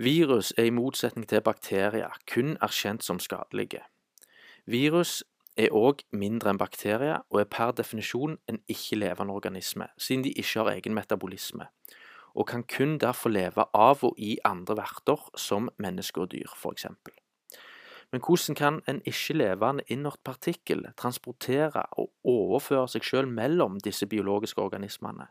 Virus er i motsetning til bakterier kun erkjent som skadelige. Virus er òg mindre enn bakterier, og er per definisjon en ikke-levende organisme, siden de ikke har egen metabolisme, og kan kun derfor leve av og i andre verter, som mennesker og dyr, f.eks. Men hvordan kan en ikke-levende inert partikkel transportere og overføre seg selv mellom disse biologiske organismene?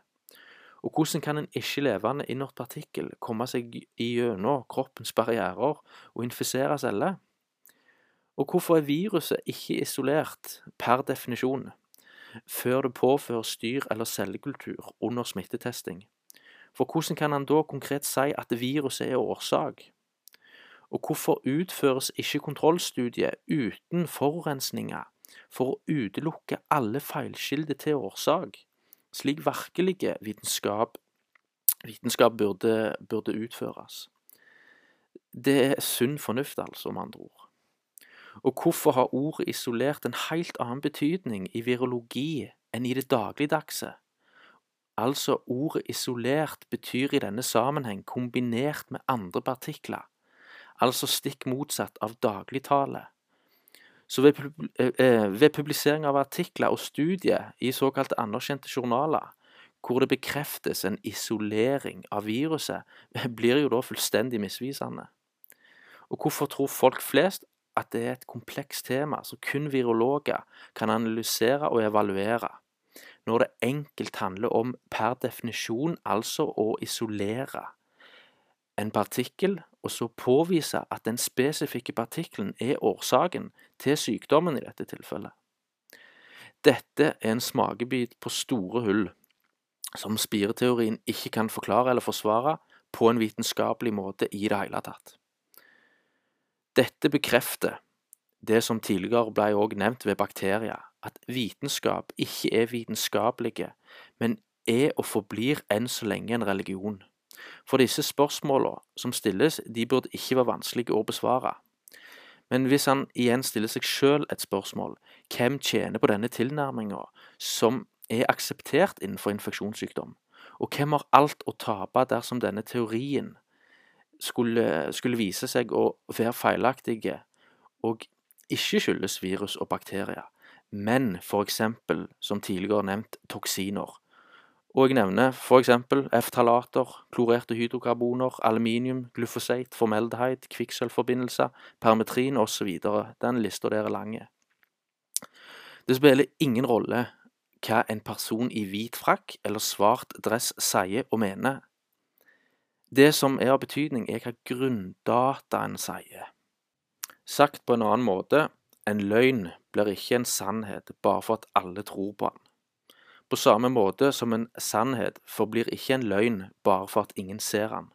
Og hvordan kan en ikke-levende innert partikkel komme seg gjennom kroppens barrierer og infisere celler? Og hvorfor er viruset ikke isolert per definisjon før det påføres styr eller cellekultur under smittetesting? For hvordan kan han da konkret si at viruset er årsak? Og hvorfor utføres ikke kontrollstudiet uten forurensninger for å utelukke alle feilkilder til årsak, slik virkelige vitenskap, vitenskap burde, burde utføres? Det er sunn fornuft, altså, med andre ord. Og hvorfor har ordet isolert en helt annen betydning i virologi enn i det dagligdagse? Altså, ordet isolert betyr i denne sammenheng kombinert med andre partikler, altså stikk motsatt av dagligtale. Så ved, ved publisering av artikler og studier i såkalte anerkjente journaler, hvor det bekreftes en isolering av viruset, blir jo da fullstendig misvisende. Og hvorfor tror folk flest at det er et komplekst tema som kun virologer kan analysere og evaluere, når det enkelt handler om per definisjon altså å isolere en partikkel og så påvise at den spesifikke partikkelen er årsaken til sykdommen i dette tilfellet. Dette er en smakebit på store hull som spireteorien ikke kan forklare eller forsvare på en vitenskapelig måte i det hele tatt. Dette bekrefter det som tidligere ble også nevnt ved bakterier, at vitenskap ikke er vitenskapelige, men er og forblir enn så lenge en religion. For disse spørsmålene som stilles, de burde ikke være vanskelige å besvare. Men hvis han igjen stiller seg selv et spørsmål, hvem tjener på denne tilnærminga som er akseptert innenfor infeksjonssykdom, og hvem har alt å tape dersom denne teorien skulle, skulle vise seg å være feilaktige og ikke skyldes virus og bakterier, men eksempel, som tidligere nevnt, toksiner. Og jeg nevner eksempel F-talater, klorerte hydrokarboner, aluminium, glyfosat, formeldehyde, kvikksølvforbindelser, permetrin osv. Den lista der er lang. Det spiller ingen rolle hva en person i hvit frakk eller svart dress sier og mener. Det som er av betydning, er hva grunndataen sier. Sagt på en annen måte, en løgn blir ikke en sannhet bare for at alle tror på den. På samme måte som en sannhet forblir ikke en løgn bare for at ingen ser den.